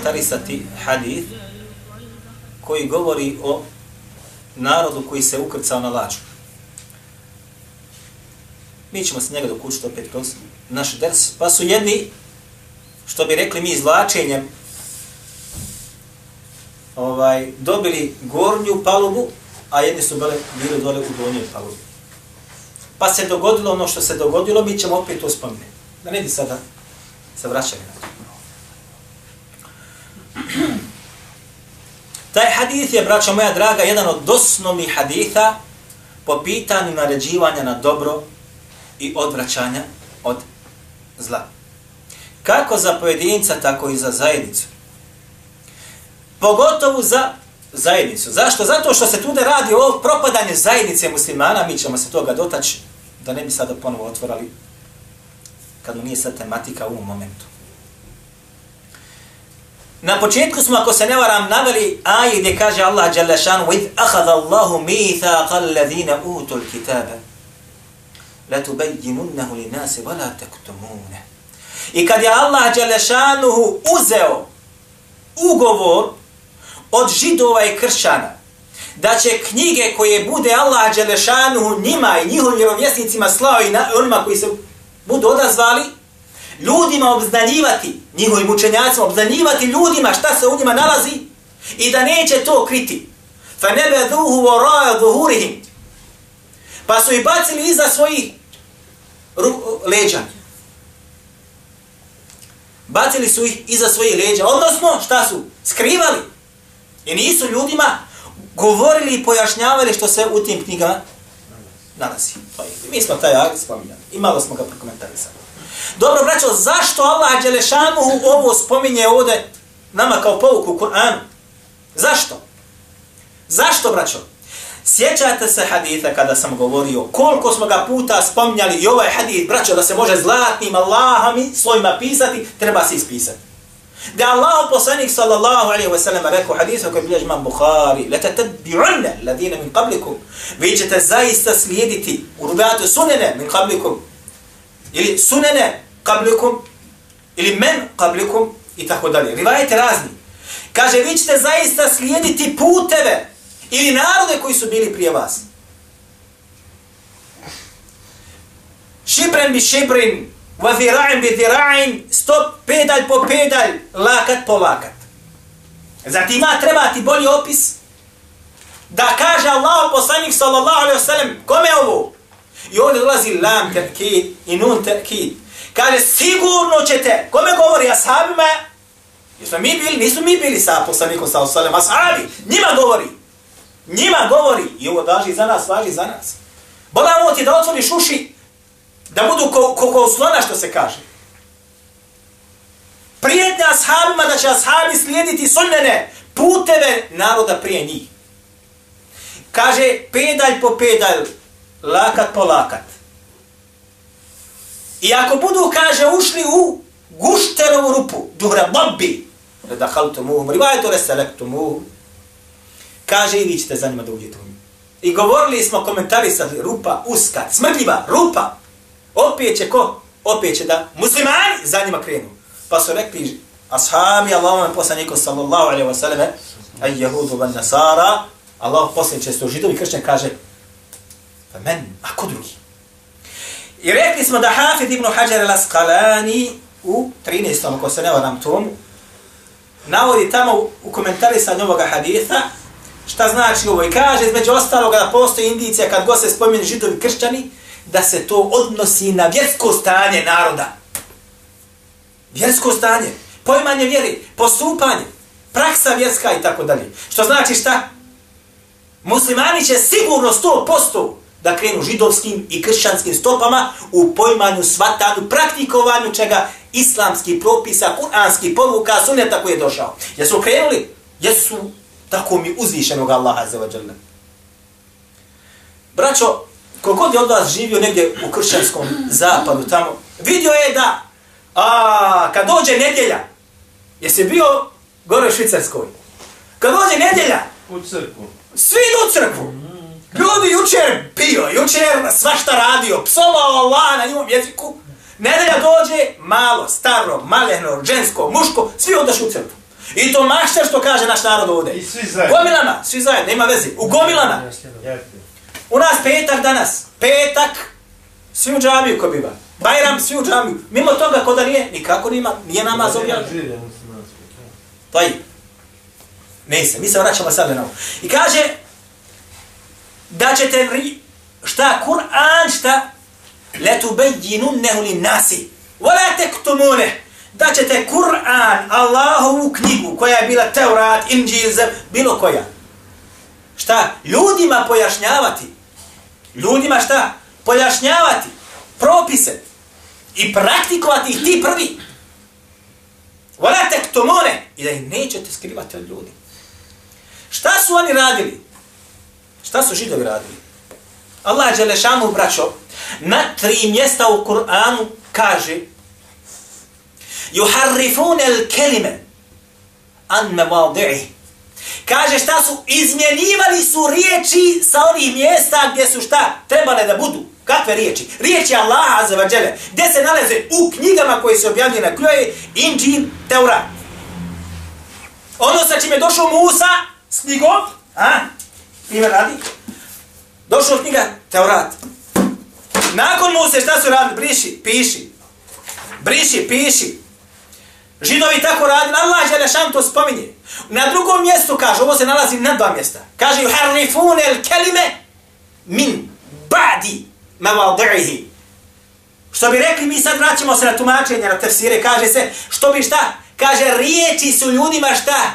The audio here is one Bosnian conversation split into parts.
komentarisati hadith koji govori o narodu koji se ukrcao na lađu. Mi ćemo se njega dokučiti opet kroz naš ders. Pa su jedni, što bi rekli mi izvlačenjem, ovaj, dobili gornju palubu, a jedni su bile, bili dole u donjoj palubi. Pa se dogodilo ono što se dogodilo, mi ćemo opet to spomenuti. Da ne bi sada se vraćali na to. Taj hadith je, braćo moja draga, jedan od osnovnih haditha po pitanju naređivanja na dobro i odvraćanja od zla. Kako za pojedinca, tako i za zajednicu. Pogotovo za zajednicu. Zašto? Zato što se tu ne radi o propadanju zajednice muslimana, mi ćemo se toga dotaći, da ne bi sada ponovo otvorali, kad mu nije sad tematika u ovom momentu. Na početku smo, ako se ne varam, naveli aji gdje kaže Allah Đalešanu وَإِذْ أَخَذَ اللَّهُ مِيثَاقَ الَّذِينَ أُوتُوا الْكِتَابَ لَتُبَيِّنُنَّهُ لِنَاسِ وَلَا تَكْتُمُونَ I kad je Allah Đalešanu uzeo ugovor od židova i kršćana, da će knjige koje bude Allah Đalešanu njima i njihovim vjerovjesnicima slao i na, onima koji se budu odazvali, ljudima obznanjivati, njihovim učenjacima obznanjivati ljudima šta se u njima nalazi i da neće to kriti. Fa nebe duhu voraja duhurihim. Pa su i bacili iza svojih leđa. Bacili su ih iza svojih leđa. Odnosno, šta su? Skrivali. I nisu ljudima govorili i pojašnjavali što se u tim knjigama nalazi. Pa, mi smo taj akt spominjali. I malo smo ga prokomentarisali. Dobro, braćo, zašto Allah Đelešanu ovo spominje ovdje nama kao povuku u Kur'anu? Zašto? Zašto, braćo? Sjećate se haditha kada sam govorio koliko smo ga puta spominjali i ovaj hadith, braćo, da se može zlatnim Allahami svojima pisati, treba se ispisati. Da Allah poslanik sallallahu alaihi wa sallam rekao haditha koji bilježi imam Bukhari, la tadbi'unne ladine min qablikum, vi ćete zaista slijediti u rubatu sunene min qablikum, ili sunene kablikum, ili men kablikum, i tako dalje. Rivajete razni. Kaže, vi ćete zaista slijediti puteve ili narode koji su bili prije vas. Šibren bi šibrin, va zira'in bi zira'in, stop, pedalj po pedalj, lakat po lakat. Zatim ima treba ti bolji opis da kaže Allah poslanik sallallahu alaihi wa sallam, kome ovo? I ovdje dolazi lam ta'kid i nun ta'kid. Kaže, sigurno ćete, kome govori ashabima, jesmo mi bili, nisu mi bili sa poslanikom sa osalem, ashabi, njima govori. Njima govori. I ovo daži za nas, važi za nas. Bolamo ti da otvoriš uši, da budu ko, ko, ko slona što se kaže. Prijetnja ashabima da će ashabi slijediti sunnene puteve naroda prije njih. Kaže, pedalj po pedalj, lakat po lakat. I ako budu, kaže, ušli u gušterovu rupu, duhra babbi, da haltu muhum, rivajtu reselektu muhum, kaže i vi ćete za njima da uđete u nju. I govorili smo, komentarisali, rupa, uska, smrdljiva, rupa. Opet će ko? Opet će da muslimani za njima krenu. Pa su rekli, ashabi Allahom poslaniku sallallahu alaihi wa sallame, a jehudu van nasara, Allah poslanik često židovi kršćan kaže, Pa men, a ko drugi? I rekli smo da Hafid ibn Hajar al-Asqalani u 13. ako se ne vadam tomu, navodi tamo u komentari sa ovoga haditha, šta znači ovo i kaže, između ostaloga da postoji indicija kad god se spomenu židovi kršćani, da se to odnosi na vjersko stanje naroda. Vjersko stanje, pojmanje vjeri, postupanje, praksa vjerska i tako dalje. Što znači šta? Muslimani će sigurno 100% da krenu židovskim i kršćanskim stopama u pojmanju, svatanju, praktikovanju čega islamski propisa, kuranski poruka, suneta koji je došao. Jesu krenuli? Jesu tako mi uzvišenog Allaha za vađalna. Braćo, kogod je od vas živio negdje u kršćanskom zapadu tamo, vidio je da a, kad dođe nedjelja, jesi bio gore u Švicarskoj, kad dođe nedjelja, u crkvu. Svi idu u crkvu. Ljudi jučer pio, jučer svašta radio, psovao Allah na njom jeziku. Nedelja dođe, malo, staro, malehno, žensko, muško, svi odaš u crtu. I to mašta što kaže naš narod ovdje. I svi zajedno. Gomilama, svi zajedno, nema veze. U gomilama. U nas petak danas. Petak, svi u džamiju ko biva. Bajram, svi u džamiju. Mimo toga ko da nije, nikako nima, nije namaz objavljen. To je. Ne se, mi se vraćamo sad na ovo. I kaže, da ćete ri, šta, Kur'an, šta, letu bejinunnehu nasi, wala tektumune, da ćete Kur'an, Allahovu knjigu, koja je bila Teurat, Inđil, bilo koja, šta, ljudima pojašnjavati, ljudima šta, pojašnjavati, propise, i praktikovati ih ti prvi, wala tektumune, i da ih nećete skrivati od ljudi. Šta su oni radili? Šta su židovi radili? Allah Đelešanu, braćo, na tri mjesta u Kur'anu kaže Juharrifune el kelime an mevaldi'i. Kaže šta su? Izmjenjivali su riječi sa onih mjesta gdje su šta? Trebale da budu. Kakve riječi? Riječi Allaha za vađele. Gdje se nalaze u knjigama koje se objavljene na kljoje Inđin Teurat. Ono sa čime je došao Musa s knjigom, a? Primjer radi. Došao knjiga Teurat. Nakon Muse šta su radili? Briši, piši. Briši, piši. Židovi tako radili, Allah je lešan to spominje. Na drugom mjestu kaže, ovo se nalazi na dva mjesta. Kaže, yuharrifune el kelime min ba'di mavadi'ihi. Što bi rekli, mi sad vraćamo se na tumačenje, na tefsire, kaže se, što bi šta? Kaže, riječi su ljudima šta?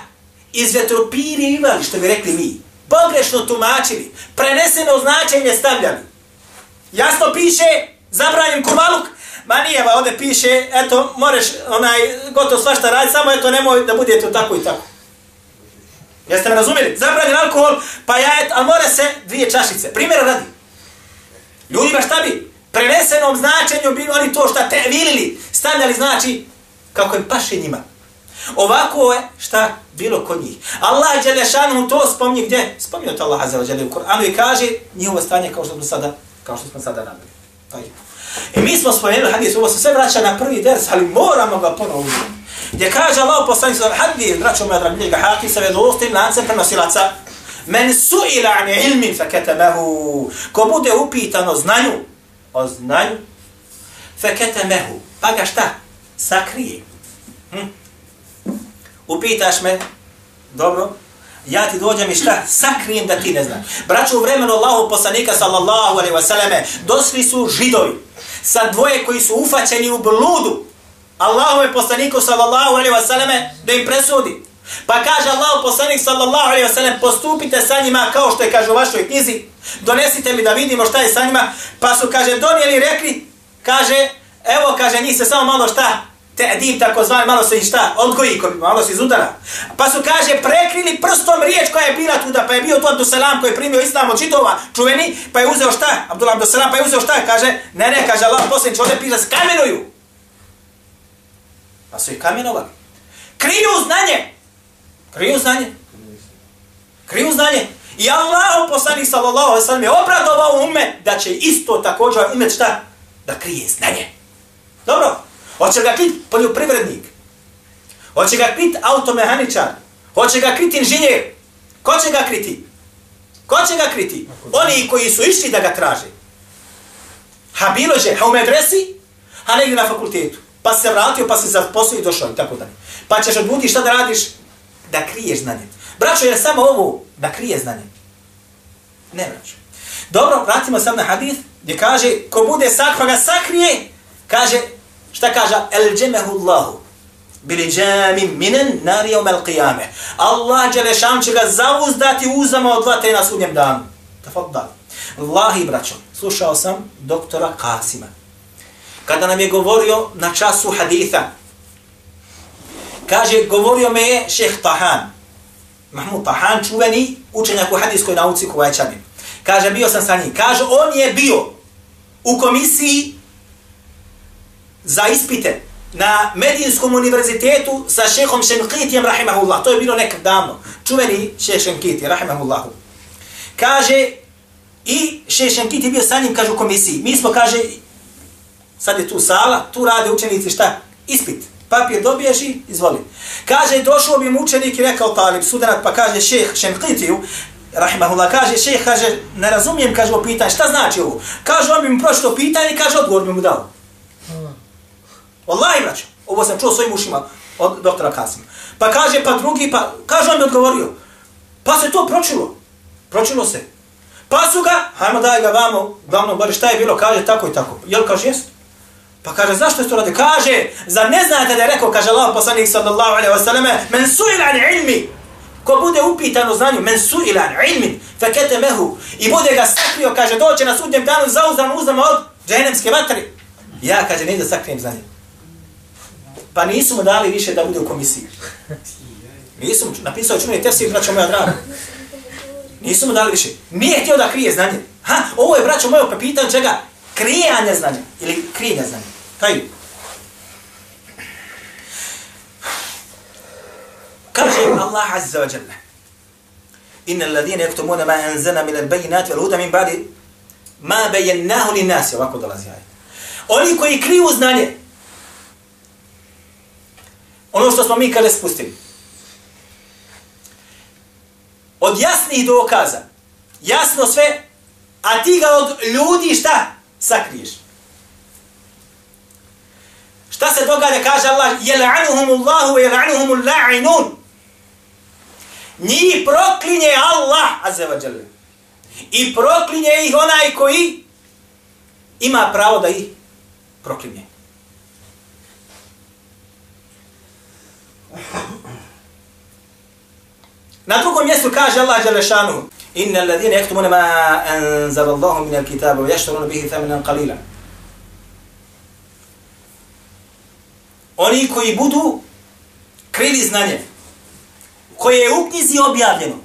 Izvetropirivali, što bi rekli mi pogrešno tumačili, preneseno značenje stavljali. Jasno piše, zabranjen kurvaluk, ma nije, ba, ovdje piše, eto, moreš, onaj, gotovo svašta raditi, samo eto, nemoj da budete tako i tako. Jeste me razumjeli? Zabranjen alkohol, pa ja, eto, a more se dvije čašice. Primjer radi. Ljudima šta bi? Prenesenom značenju bi oni to šta te vilili, stavljali znači kako je paše njima. Ovako je šta bilo kod njih. Allah Đelešanu to spomni gdje? Spomni to Allah Azza wa u Kur'anu i kaže njihovo stanje kao što smo sada, kao što smo sada nabili. I e, mi smo spomenuli hadis, ovo se sve vraća na prvi ders, ali moramo ga ponovno Gdje kaže Allah poslanik sa hadis, braćo moja dragi njega, haki sa vedostim lancem prenosilaca, men su'ila an ilmin fakatamahu. ko bude upitano znanju, o znanju, fakatamahu. pa ga šta? Sakrije. Hm? Upitaš me, dobro, ja ti dođem i šta, sakrijem da ti ne znaš. Braću, u vremenu Allahu poslanika sallallahu alaihi wasallame dosli su židovi sa dvoje koji su ufaćeni u bludu. Allahu je poslaniku sallallahu alaihi wasallame da im presudi. Pa kaže Allahu poslanik sallallahu alaihi wasallam, postupite sa njima kao što je kaže u vašoj knjizi, donesite mi da vidimo šta je sa njima, pa su, kaže, donijeli rekli, kaže, evo, kaže, njih se samo malo šta, Te'dib tako zvan, malo se i šta, odgoji, malo se izudara. Pa su, kaže, prekrili prstom riječ koja je bila tuda, pa je bio to Abdusalam koji je primio islam od čitova, čuveni, pa je uzeo šta? Abdullah Abdusalam, pa je uzeo šta? Kaže, ne, ne, kaže, Allah posljednič, ovdje piše, skamenuju. Pa su ih kamenovali. Kriju znanje. Kriju znanje. Kriju znanje. I Allah, poslanik sallallahu alaihi sallam, je obradovao ume da će isto također umet šta? Da krije znanje. Dobro. Hoće ga kriti poljoprivrednik. Hoće ga kriti automehaničar. Hoće ga kriti inženjer. Ko će ga kriti? Ko će ga kriti? Oni koji su išli da ga traže. Ha bilo je, ha u medresi, ha negdje na fakultetu. Pa se vratio, pa se zaposlio i došao i tako dalje. Pa ćeš odbudi šta da radiš? Da kriješ znanje. Braćo, je samo ovo da krije znanje? Ne, braćo. Dobro, vratimo sam na hadith gdje kaže, ko bude sakva ga sakrije, kaže, Šta kaže? El džemehu Allahu. Bili džemi minen nari om el qiyame. Allah Đelešan će ga zauzdati uzama od vate na sudnjem danu. Tafaddal. Allahi, braćo, slušao sam doktora Kasima. Kada nam je govorio na času haditha, kaže, govorio me je šeh Tahan. Mahmud Tahan, čuveni učenjak u hadijskoj nauci kuvačani. Kaže, bio sam sa njim. Kaže, on je bio u komisiji za ispite na Medijinskom univerzitetu sa šehom Šenkitijem, rahimahullah. To je bilo nekad davno. Čuveni šeh Šenkiti, rahimahullahu. Kaže, I šeh Šenkitij je bio sa njim, kaže, u komisiji. Mi smo, kaže, sad je tu sala, tu rade učenici šta? Ispit. Papir dobiješ i izvoli. Kaže, došao bi mu učenik i rekao talib, sudanat, pa kaže šeh Šenkitiju, rahimahullah, kaže, šeh, kaže, ne razumijem, kaže, ovo pitanje, šta znači ovo? Kaže, on bi mu prošlo pitanje, kaže, odgovor bi mu dao. Wallahi, braćo, ovo sam čuo svojim ušima od doktora Kasima. Pa kaže, pa drugi, pa, kaže, on mi odgovorio. Pa se to pročilo. Pročilo se. Pa su ga, hajmo daj ga vamo, glavno, bar šta je bilo, kaže tako i tako. Jel kaže, jest? Pa kaže, zašto je to radi? Kaže, za ne znate da je rekao, kaže Allah poslanik sallallahu alaihi wa sallam, men su ilan ilmi, ko bude upitan o znanju, men su ilan ilmin, fe mehu, i bude ga sakrio, kaže, doće na sudnjem danu zauzdan uzama od dženemske vatre. Ja, kaže, ne da sakrijem znanje. Pa nisu mu dali više da bude u komisiji. Nisu mu, napisao čumije tefsir, braćo moja draga. Nisu mu dali više. Nije htio da krije znanje. Ha, ovo je, braćo moje, pa pitan čega? Krijanje znanja. Ili krijenje znanja. Kaj? Kaže Allah Azza wa Jalla. Inna alladhina yaktumuna ma anzalna min al-bayyinati wal huda min ba'di ma bayyanahu lin-nas. Ovako dolazi ajet. Oni koji kriju znanje. Ono što smo mi kada spustili. Od jasnih dokaza. Jasno sve. A ti ga od ljudi šta? Sakriješ. Šta se događa, kaže Allah, jel'anuhumullahu Allahu, jel'anuhum la'inun. Njih proklinje Allah, azza wa. I proklinje ih onaj koji ima pravo da ih proklinje. Na drugom mjestu kaže Allah Đalešanu Inna alladhina yaktumuna ma anzala Allahu min al-kitabi wa yashtaruna bihi thamanan qalila. Oni koji budu krili znanje koje je u knjizi objavljeno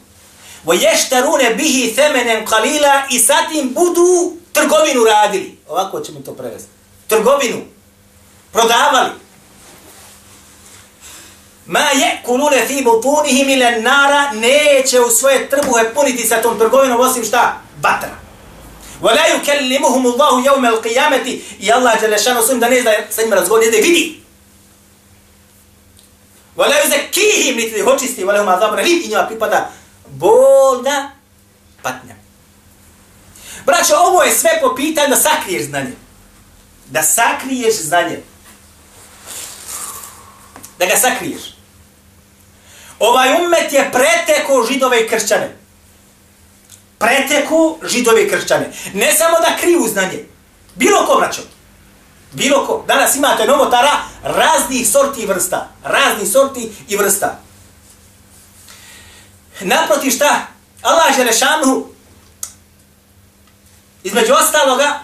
wa yashtaruna bihi thamanan qalila i sa tim budu trgovinu radili. Ovako ćemo to prevesti. Trgovinu. Prodavali ma jekulune fi butunihim ila nara, neće u svoje trbuhe puniti sa tom trgovinom osim šta? Vatra. Wa la yukallimuhum Allahu yawm al-qiyamati i Allah dželle šanu sun da ne zna sa njima razgovori ne vidi. Wa la yuzakkihim niti da očisti, wa lahum azabun alim i njima pripada bolna patnja. Braćo, ovo je sve po pitanju da sakriješ znanje. Da sakriješ znanje. Da ga sakriješ. Ovaj ummet je preteko židove i kršćane. Preteko židove i kršćane. Ne samo da kriju znanje. Bilo ko braćo. Bilo ko. Danas imate novotara raznih sorti i vrsta. Raznih sorti i vrsta. Naproti šta? Allah je rešanu između ostaloga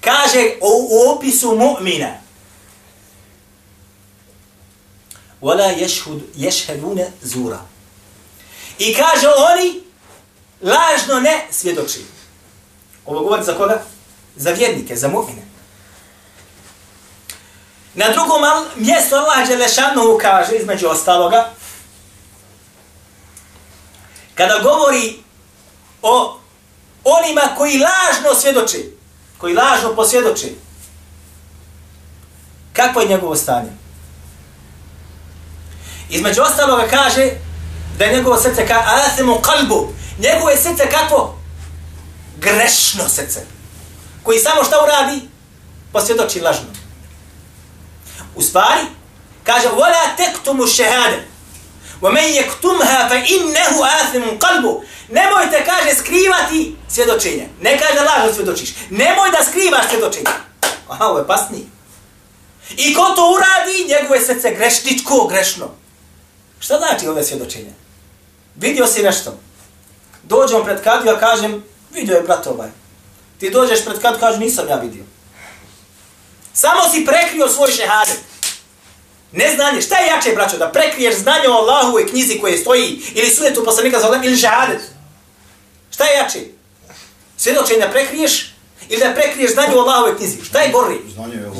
kaže u, u opisu mu'mina. Wala yashhud yashhaduna zura. I kaže oni lažno ne svjedoči. Ovo govori za koga? Za vjernike, za mu'mine. Na drugom mjestu Allah Đelešanu kaže, između ostaloga, kada govori o onima koji lažno svjedoči, koji lažno posvjedoči, kako je njegovo stanje? Između ostaloga kaže da je njegovo srce ka asimu kalbu. Njegovo je srce kako? Grešno srce. Koji samo šta uradi? Posvjedoči lažno. U stvari, kaže وَلَا تَكْتُمُ الشَّهَادَ وَمَنْ يَكْتُمْهَا فَإِنَّهُ آثِمُ قَلْبُ Nemojte, kaže, skrivati svjedočenje. Ne kaže lažno svjedočiš. Nemoj da skrivaš svjedočenje. Aha, ovo je pasnije. I ko to uradi, njegovo je srce grešničko, grešno. Šta znači ove svjedočenje? Vidio si nešto. Dođem pred kadiju, a kažem, vidio je brat ovaj. Ti dođeš pred kadiju, kažem, nisam ja vidio. Samo si prekrio svoj šehadet. Ne znanje. Šta je jače, braćo, da prekriješ znanje o Allahu i knjizi koje stoji, ili sunetu poslanika za ili šehadet? Šta je jače? Svjedočenje da prekriješ, ili da prekriješ znanje o Allahu i knjizi? Šta je gori? Znanje je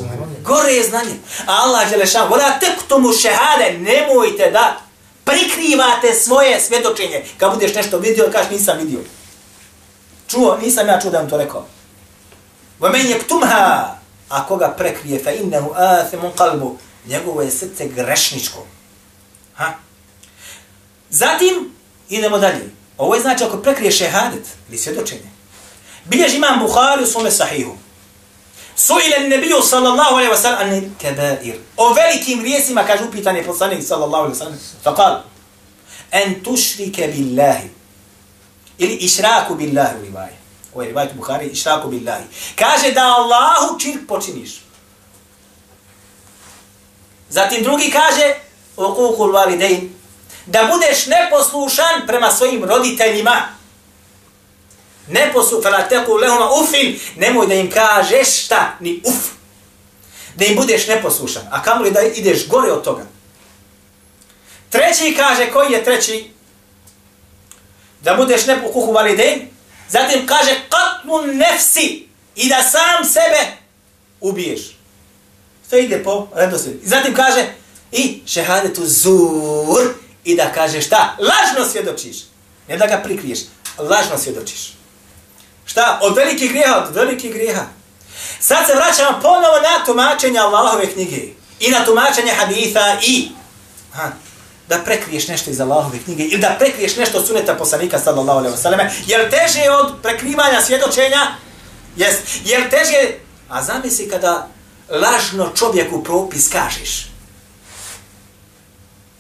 Gore je znanje. Allah je lešan, vola tek tomu šehade, nemojte da prikrivate svoje svjedočenje. Kad budeš nešto vidio, kaš nisam vidio. Čuo, nisam ja čuo da vam to rekao. Wa men yaktumha, a koga prekrije, fa innahu athimun qalbu, njegovo je srce grešničko. Ha? Zatim, idemo dalje. Ovo je znači ako prekrije šehadet, ili svjedočenje. Bilježi imam Bukhari u svome sahihu. Suile nebiju sallallahu alaihi wa sallam ani kebair. O velikim rijesima, kaže upitan je poslanik sallallahu alaihi wa sallam. Fakal, en tušrike billahi. Ili išraku billahi u rivaje. Ovo ovaj je rivajet Bukhari, išraku billahi. Kaže da Allahu čirk počiniš. Zatim drugi kaže, ukukul validein, da budeš neposlušan prema svojim roditeljima. Neposlušan, fela teku lehuma ufin, nemoj da im kažeš šta, ni uf. Da im budeš neposlušan, a kamo li da ideš gore od toga. Treći kaže, koji je treći? Da budeš nepokuhu validej. Zatim kaže, katmu nefsi i da sam sebe ubiješ. To ide po redoslijedu. Zatim kaže, i šehadetu zur, i da kaže šta? Lažno svjedočiš. Ne da ga prikriješ, lažno svjedočiš. Šta? Od velikih grijeha, od velikih grijeha. Sad se vraćamo ponovo na tumačenje Allahove knjige. I na tumačenje haditha i ha, da prekriješ nešto iz Allahove knjige ili da prekriješ nešto od suneta poslanika sallallahu alaihi wa. Jer teže od prekrivanja svjedočenja? Jes. Jer teže, a zamisli kada lažno čovjeku propis kažeš.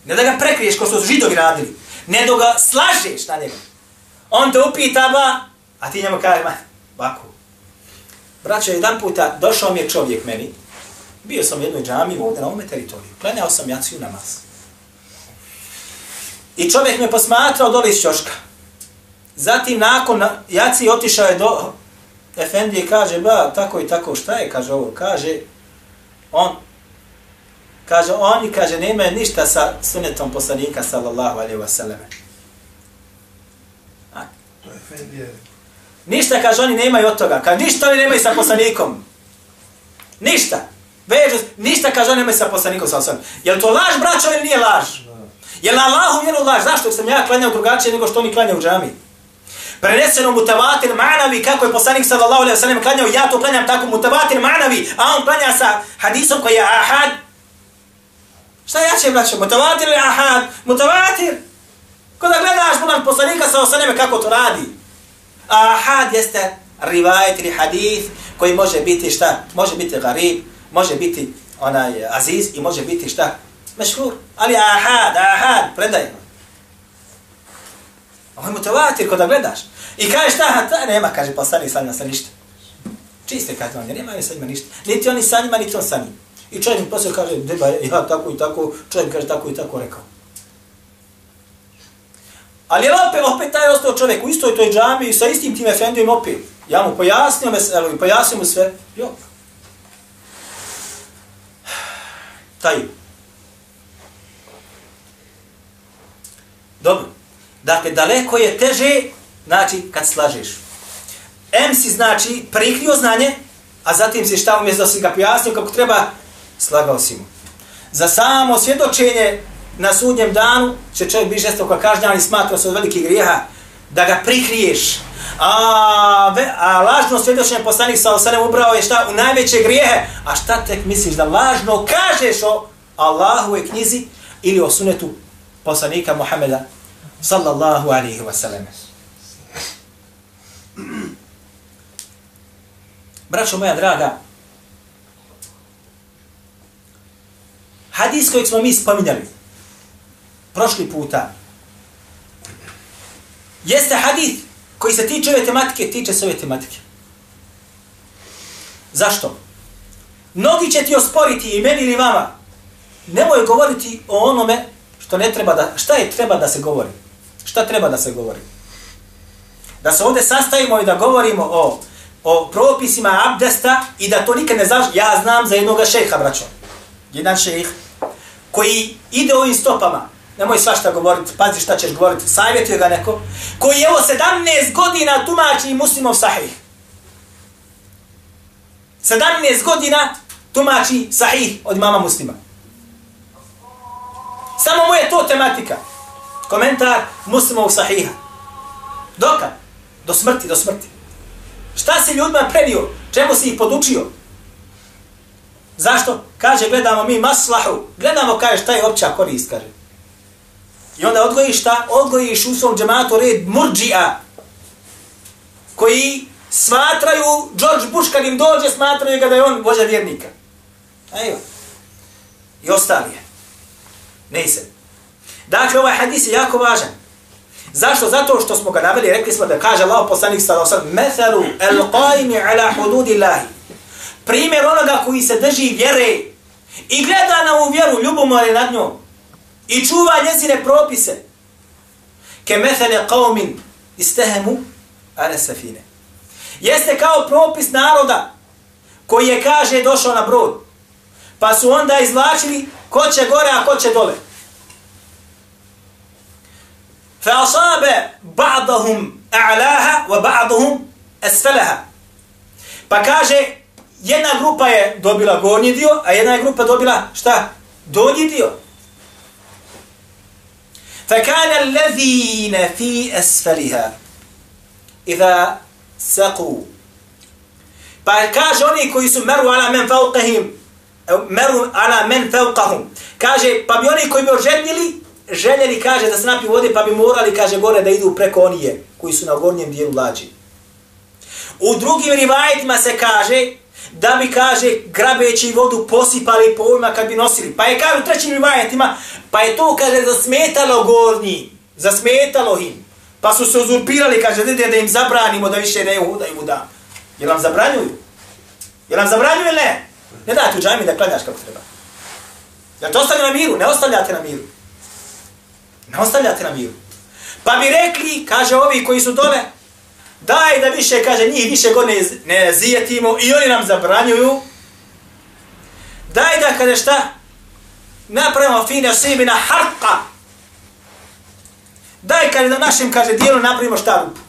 Ne da ga prekriješ ko što su židovi radili. Ne da ga slažeš na njega. On te upita ba, a ti njemu kaže, ma, baku. Braćo, jedan puta došao mi je čovjek meni, bio sam u jednoj džami ovdje na ovome teritoriju, klanjao sam jaciju namaz. I čovjek me posmatrao dole iz čoška. Zatim nakon jaci otišao je do Efendije i kaže, ba, tako i tako, šta je, kaže ovo, kaže, on, Kaže, oni, kaže, nemaju ništa sa sunetom poslanika, sallallahu alaihi wa sallam. Ništa, kaže, oni nemaju od toga. Kaže, ništa oni nemaju sa poslanikom. Ništa. Vežu, ništa, kaže, oni nemaju sa poslanikom, sallallahu osam. Je to laž, braćo, ili nije laž? Je li Allahu vjeru laž? Zašto sam ja klanjao drugačije nego što oni klanjaju u džami? Preneseno mutavatir ma'navi, kako je poslanik sallallahu alaihi sallam klanjao, ja to klanjam tako mutavatir ma'navi, a on klanja sa hadisom koji je ahad, Šta ja će braćo? Mutavatir ili ahad? Mutavatir. Kada gledaš budan poslanika sa osaneme kako to radi. A Ahad jeste rivajet ili hadith koji može biti šta? Može biti garib, može biti onaj aziz i može biti šta? Mešhur. Ali ahad, ahad, predaj. Ovo je mutavatir kada gledaš. I kaže šta? Ta nema, kaže poslanik sa njima sa ništa. Čiste kaže on, nema sa njima ništa. Niti oni sa njima, niti on sa njima. I čovjek mi poslije kaže, deba, ja tako i tako, čovjek kaže tako i tako rekao. Ali opet, opet taj ostao čovjek u istoj toj džami sa istim tim efendijom opet. Ja mu pojasnio me, evo, i pojasnio mu sve. Jo. Taj. Dobro. Dakle, daleko je teže, znači, kad slažeš. M si, znači, prikrio znanje, a zatim si šta umjesto da si ga pojasnio kako treba, slagao si mu. Za samo svjedočenje na sudnjem danu će čovjek biti žestoko kažnjan i smatra se od velikih grijeha da ga prikriješ. A, ve, a lažno svjedočenje poslanik sa osanem ubrao je šta u najveće grijehe. A šta tek misliš da lažno kažeš o Allahove knjizi ili o sunetu poslanika Muhameda sallallahu alaihi wa sallam. Braćo moja draga, Hadis kojeg smo mi spominjali prošli puta jeste hadis koji se tiče ove tematike, tiče se ove tematike. Zašto? Mnogi će ti osporiti i meni ili vama. Nemoj govoriti o onome što ne treba da, šta je treba da se govori? Šta treba da se govori? Da se ovdje sastavimo i da govorimo o, o propisima abdesta i da to nikad ne znaš. Ja znam za jednog šeha, braćo. Jedan šejh koji ide ovim stopama, nemoj svašta govoriti, pazi šta ćeš govoriti, savjetuje ga neko, koji je ovo 17 godina tumači muslimov sahih. 17 godina tumači sahih od mama muslima. Samo mu je to tematika. Komentar muslimov sahiha. Doka? Do smrti, do smrti. Šta si ljudima prenio? Čemu si ih podučio? Zašto? Kaže, gledamo mi maslahu. Gledamo, kaže, šta je opća korist, kaže. I onda odgojiš šta? Odgojiš u svom džematu red murđija. Koji smatraju, George Bush kad im dođe, smatraju ga da je on vođa vjernika. Evo. I ostali je. Ne se. Dakle, ovaj hadis je jako važan. Zašto? Zato što smo ga naveli, rekli smo da kaže Allah poslanik sallallahu alejhi ve sellem: "Methalu al-qaimi ala hududillahi." Primjer onoga koji se drži vjere i gleda na ovu vjeru, ljubomore nad njom i čuva njezine propise. Ke methale qavmin istehemu ala safine. Jeste kao propis naroda koji je, kaže, došao na brod. Pa su onda izlačili ko će gore, a ko će dole. Fa asabe ba'dahum a'laha wa ba'dahum asfalaha. Pa kaže, jedna grupa je dobila gornji dio, a jedna je grupa dobila šta? Donji dio. فكان الذين في أسفلها إذا سقوا Pa kaže oni koji su meru ala men fauqahim, meru ala men fauqahum. Kaže, pa bi oni koji bi oželjeli, željeli, kaže, da se napiju vode, pa bi morali, kaže, gore da idu preko onije koji su na gornjem dijelu lađi. U drugim rivajetima se kaže, da bi, kaže, grabeći vodu posipali po ovima kad bi nosili. Pa je, kaže, u trećim rivajetima, pa je to, kaže, zasmetalo gornji, zasmetalo im. Pa su se uzurpirali, kaže, da, da im zabranimo da više ne udaju da. Jel vam zabranjuju? Jel vam zabranjuju ili ne? Ne dajte u džajmi da klanjaš kako treba. Jel to ostavljate na miru? Ne ostavljate na miru. Ne ostavljate na miru. Pa bi rekli, kaže ovi koji su dole, daj da više, kaže, njih više god ne, ne zijetimo i oni nam zabranjuju. Daj da, kaže šta, napravimo fine sebi na harka. Daj, kaže, da našim, kaže, dijelu napravimo šta rupu.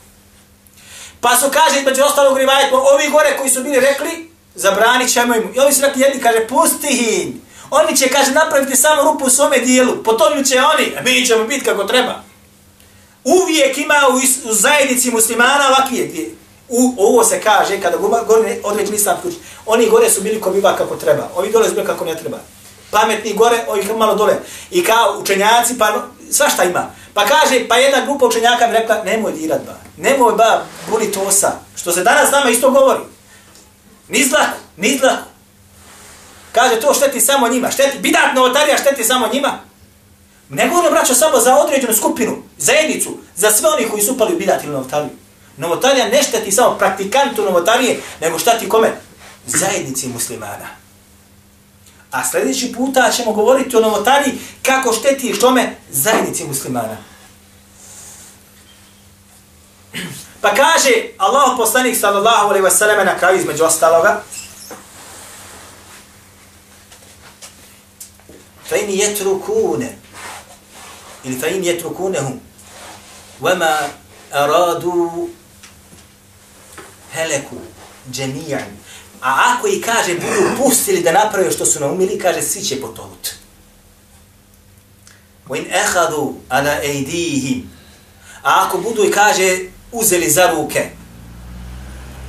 Pa su, kaže, između ostalog rivajetmo, ovi gore koji su bili rekli, zabranit ćemo im. I ovi su rekli, jedni, kaže, pusti hin. Oni će, kaže, napraviti samo rupu u svome dijelu. Potonju će oni, a mi ćemo biti kako treba. Uvijek ima u, u zajednici muslimana ovakvije dvije. U, ovo se kaže, kada gore određeni islam kući, oni gore su bili ko biva kako treba. Ovi dole su bili kako ne treba. Pametni gore, ovi malo dole. I kao učenjaci, pa svašta ima. Pa kaže, pa jedna grupa učenjaka mi rekla, nemoj dirat ba, nemoj ba, buni tosa. Što se danas nama isto govori. Nizlaku, nizlaku. Kaže, to šteti samo njima. Šteti, bidatno otarija šteti samo njima. Ne govorim, braćo, samo za određenu skupinu, zajednicu, za sve oni koji su upali u bidat ili novotariju. Novotarija ne šteti samo praktikantu novotarije, nego šteti kome? Zajednici muslimana. A sljedeći puta ćemo govoriti o novotariji kako šteti što me zajednici muslimana. Pa kaže Allah poslanik sallallahu alaihi wasallam na kraju između ostaloga, fa in ili fa in yatrukunahum. Wama aradu heleku džemijan a ako i kaže budu pustili da naprave što su naumili kaže svi će potonut وَإِنْ أَخَذُوا ahadu أَيْدِيهِمْ a ako budu i kaže uzeli za ruke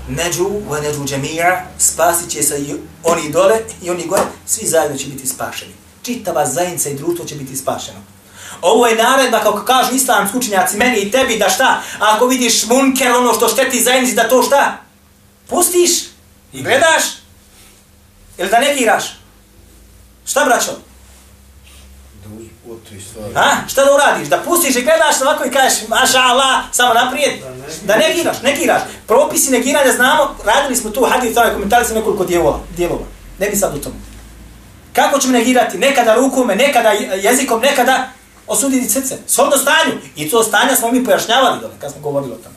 neđu wa neđu džemija spasit će se oni dole i oni gore svi zajedno će biti spašeni. Čitava zajednica i društvo će biti spašeno. Ovo je naredba, kako kažu islamski učenjaci, meni i tebi, da šta? Ako vidiš munker, ono što šteti zajednici, da to šta? Pustiš i gledaš? Ili da negiraš? Šta, braćo? Ha? Šta da uradiš? Da pustiš i gledaš ovako i kažeš, maša Allah, samo naprijed? Da negiraš, negiraš. Propisi negiranja znamo, radili smo tu hadith, tamo komentali smo nekoliko dijelova. dijelova. Ne bi sad u tomu. Kako ćemo negirati? Nekada rukome, nekada jezikom, nekada osuditi srce. Shodno stanju. I to stanja smo mi pojašnjavali dole, kad smo govorili o tome.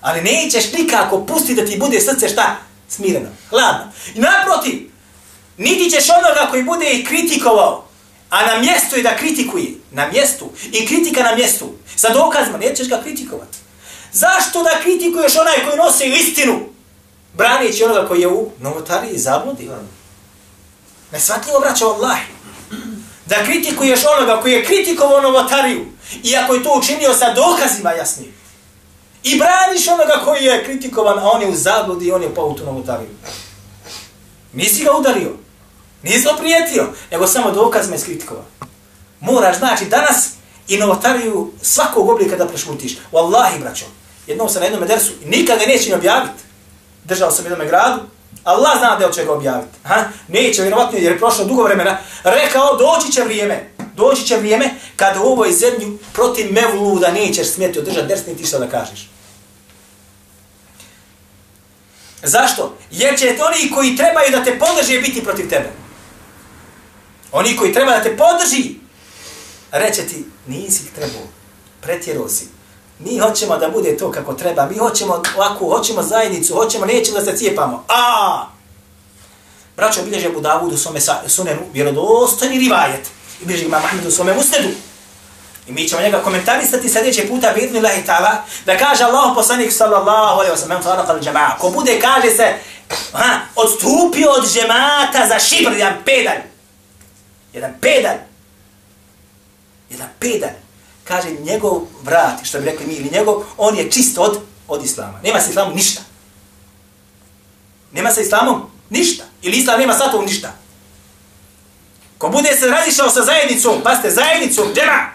Ali nećeš nikako pustiti da ti bude srce šta? Smireno, hladno. I naprotiv, niti ćeš onoga koji bude ih kritikovao, a na mjestu je da kritikuje. Na mjestu. I kritika na mjestu. Sa dokazima, nećeš ga kritikovati. Zašto da kritikuješ onaj koji nosi istinu? Branijeći onoga koji je u novotariji zabludi. Nesvatljivo braća Allah. Da kritikuješ onoga koji je kritikovao novotariju, iako je to učinio sa dokazima jasnim. I braniš onoga koji je kritikovan, a on je u zabludi i on je pao u tu novotariju. Nisi ga udario. Nisi ga prijetio, nego samo dokazima je skritikovao. Moraš, znači, danas i novotariju svakog oblika da prešutiš. Wallahi, braćo, jednom sam na jednom dersu i nikad ga neće objaviti. Držao sam jednom gradu, Allah zna da će ga objaviti. Ha? Neće, vjerovatno, jer je prošlo dugo vremena. Rekao, doći će vrijeme. Doći će vrijeme kada u ovoj zemlji protiv mevluda nećeš smjeti održati ders, niti što da kažeš. Zašto? Jer će oni koji trebaju da te podrži biti protiv tebe. Oni koji treba da te podrži, reće ti, nisi trebao, pretjerao si. Mi hoćemo da bude to kako treba, mi hoćemo ovako, hoćemo zajednicu, hoćemo, nećemo da se cijepamo. A! Braćo, bilježe Abu Dawud u svome sunenu, vjerodostojni rivajet. I bilježe imam Ahmed u svome musnedu. I mi ćemo njega komentarisati sljedeće puta, vidni lahi ta'ala, da kaže Allah poslanik sallallahu alaihi wa sallam, faraq al džema'a. Ko bude, kaže se, ha, odstupio od džemata za šibr, jedan pedal. Jedan pedal. Jedan pedal kaže njegov vrat, što bi rekli mi, ili njegov, on je čist od, od islama. Nema se islamom ništa. Nema se islamom ništa. Ili islam nema sa tom ništa. Ko bude se razišao sa zajednicom, pa ste zajednicom, džema,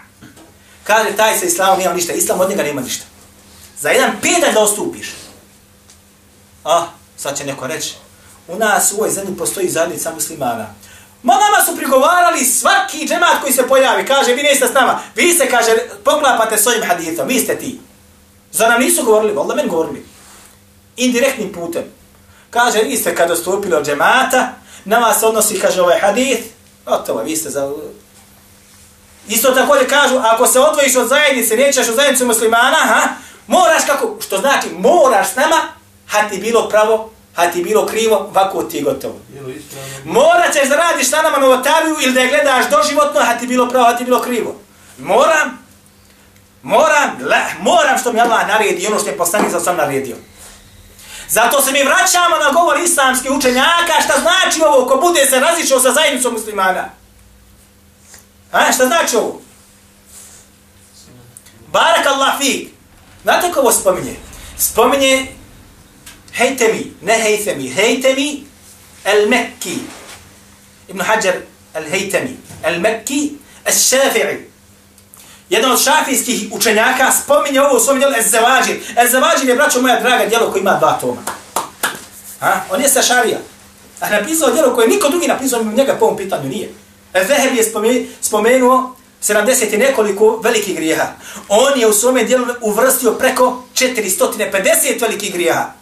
kaže taj sa islamom nema ništa, islam od njega nema ništa. Za jedan pedalj da ostupiš. Ah, sad će neko reći, u nas u ovoj zemlji postoji zajednica muslimana. Ma nama su prigovarali svaki džemat koji se pojavi, kaže, vi niste s nama, vi se, kaže, poklapate s ovim hadithom, vi ste ti. Za nam nisu govorili, voljda men govorili. Indirektnim putem. Kaže, vi ste kada stupili od džemata, na vas odnosi, kaže, ovaj hadith, gotovo, vi ste za... Isto također kažu, ako se odvojiš od zajednice, nećeš u zajednicu muslimana, ha, moraš kako, što znači, moraš s nama, ha ti bilo pravo, ha ti bilo krivo, ovako ti je gotovo. Morat ćeš da radiš sa nama novotariju ili da je gledaš doživotno, ha ti bilo pravo, ha ti bilo krivo. Moram, moram, le, moram što mi Allah naredi ono što je poslanik za sam naredio. Zato se mi vraćamo na govor islamskih učenjaka, šta znači ovo ko bude se razišao sa zajednicom muslimana. A, šta znači ovo? Barak Allah fik. Znate ko ovo spominje? Spominje Hejtemi, ne Hejtemi, Hejtemi el-Mekki. Ibn Hajar el-Hejtemi, el-Mekki, el-Shafi'i. Jedan od šafijskih učenjaka spominje ovo u svom djelu Ez-Zavadžir. Ez-Zavadžir je, braćo moja draga, djelo koji ima dva toma. Ha? On je Sašarija. A napisao djelo koje niko drugi napisao njega po ovom pitanju nije. Zeheb je spomenuo 70 i nekoliko velikih grijeha. On je u svome djelu uvrstio preko 450 velikih grijeha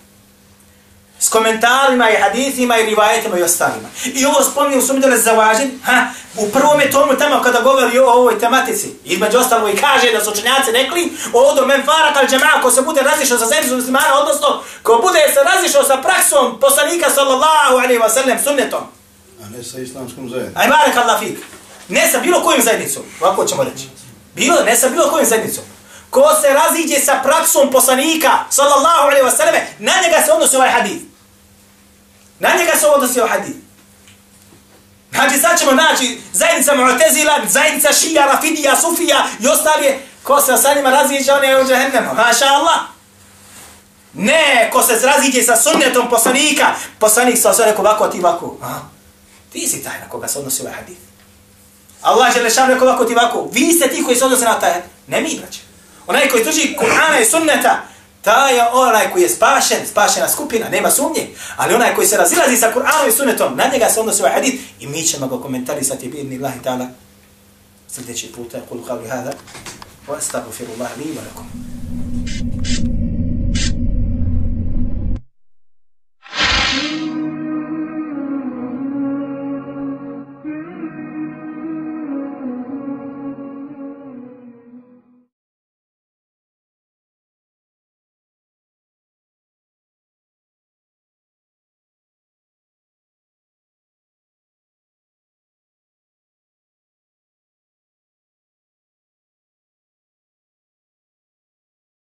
s komentarima i hadithima i rivajetima i ostalima. I ovo spominje u svom djelu zavažen, ha, u prvom je tomu tamo kada govori o ovoj tematici. Između ostalo i kaže da su učenjaci rekli, odo men farak al džema, ko se bude razišao sa zemlju muslimana, odnosno ko bude se razišao sa praksom poslanika sallallahu alaihi wa sallam sunnetom. A ne sa islamskom zajednicom. Aj barak Allah fik. Ne sa bilo kojim zajednicom, ovako ćemo reći. Bilo, ne sa bilo kojim zajednicom. Ko se raziđe sa praksom poslanika, sallallahu alaihi wa sallam, na njega se odnosi ovaj hadith. Na njega se odnosi ovaj hadith. Znači sad ćemo naći zajednica Mu'tezila, zajednica Šija, Rafidija, Sufija i ostalije. ko se sa njima raziđe, on je u džahennemu. Maša Allah. Ne, ko se razliđe sa sunnetom poslanika, poslanik sa sve rekao ovako, ti ovako. A? Ti si taj na koga se odnosi ovaj hadith. Allah je lešan rekao ovako, ti ovako. Vi ste ti koji se odnose na taj hadith. Ne mi, braće. Onaj koji tuži Kur'ana i sunneta, ta je onaj koji je spašen, spašena skupina, nema sumnje. Ali onaj koji se razilazi sa Kur'anom i sunnetom, na njega se odnosi ovaj hadith i mi ćemo ga komentarisati bi idni Allahi ta'ala sljedeći puta. Kulu kavli hada. Wa astagfirullah li wa lakum.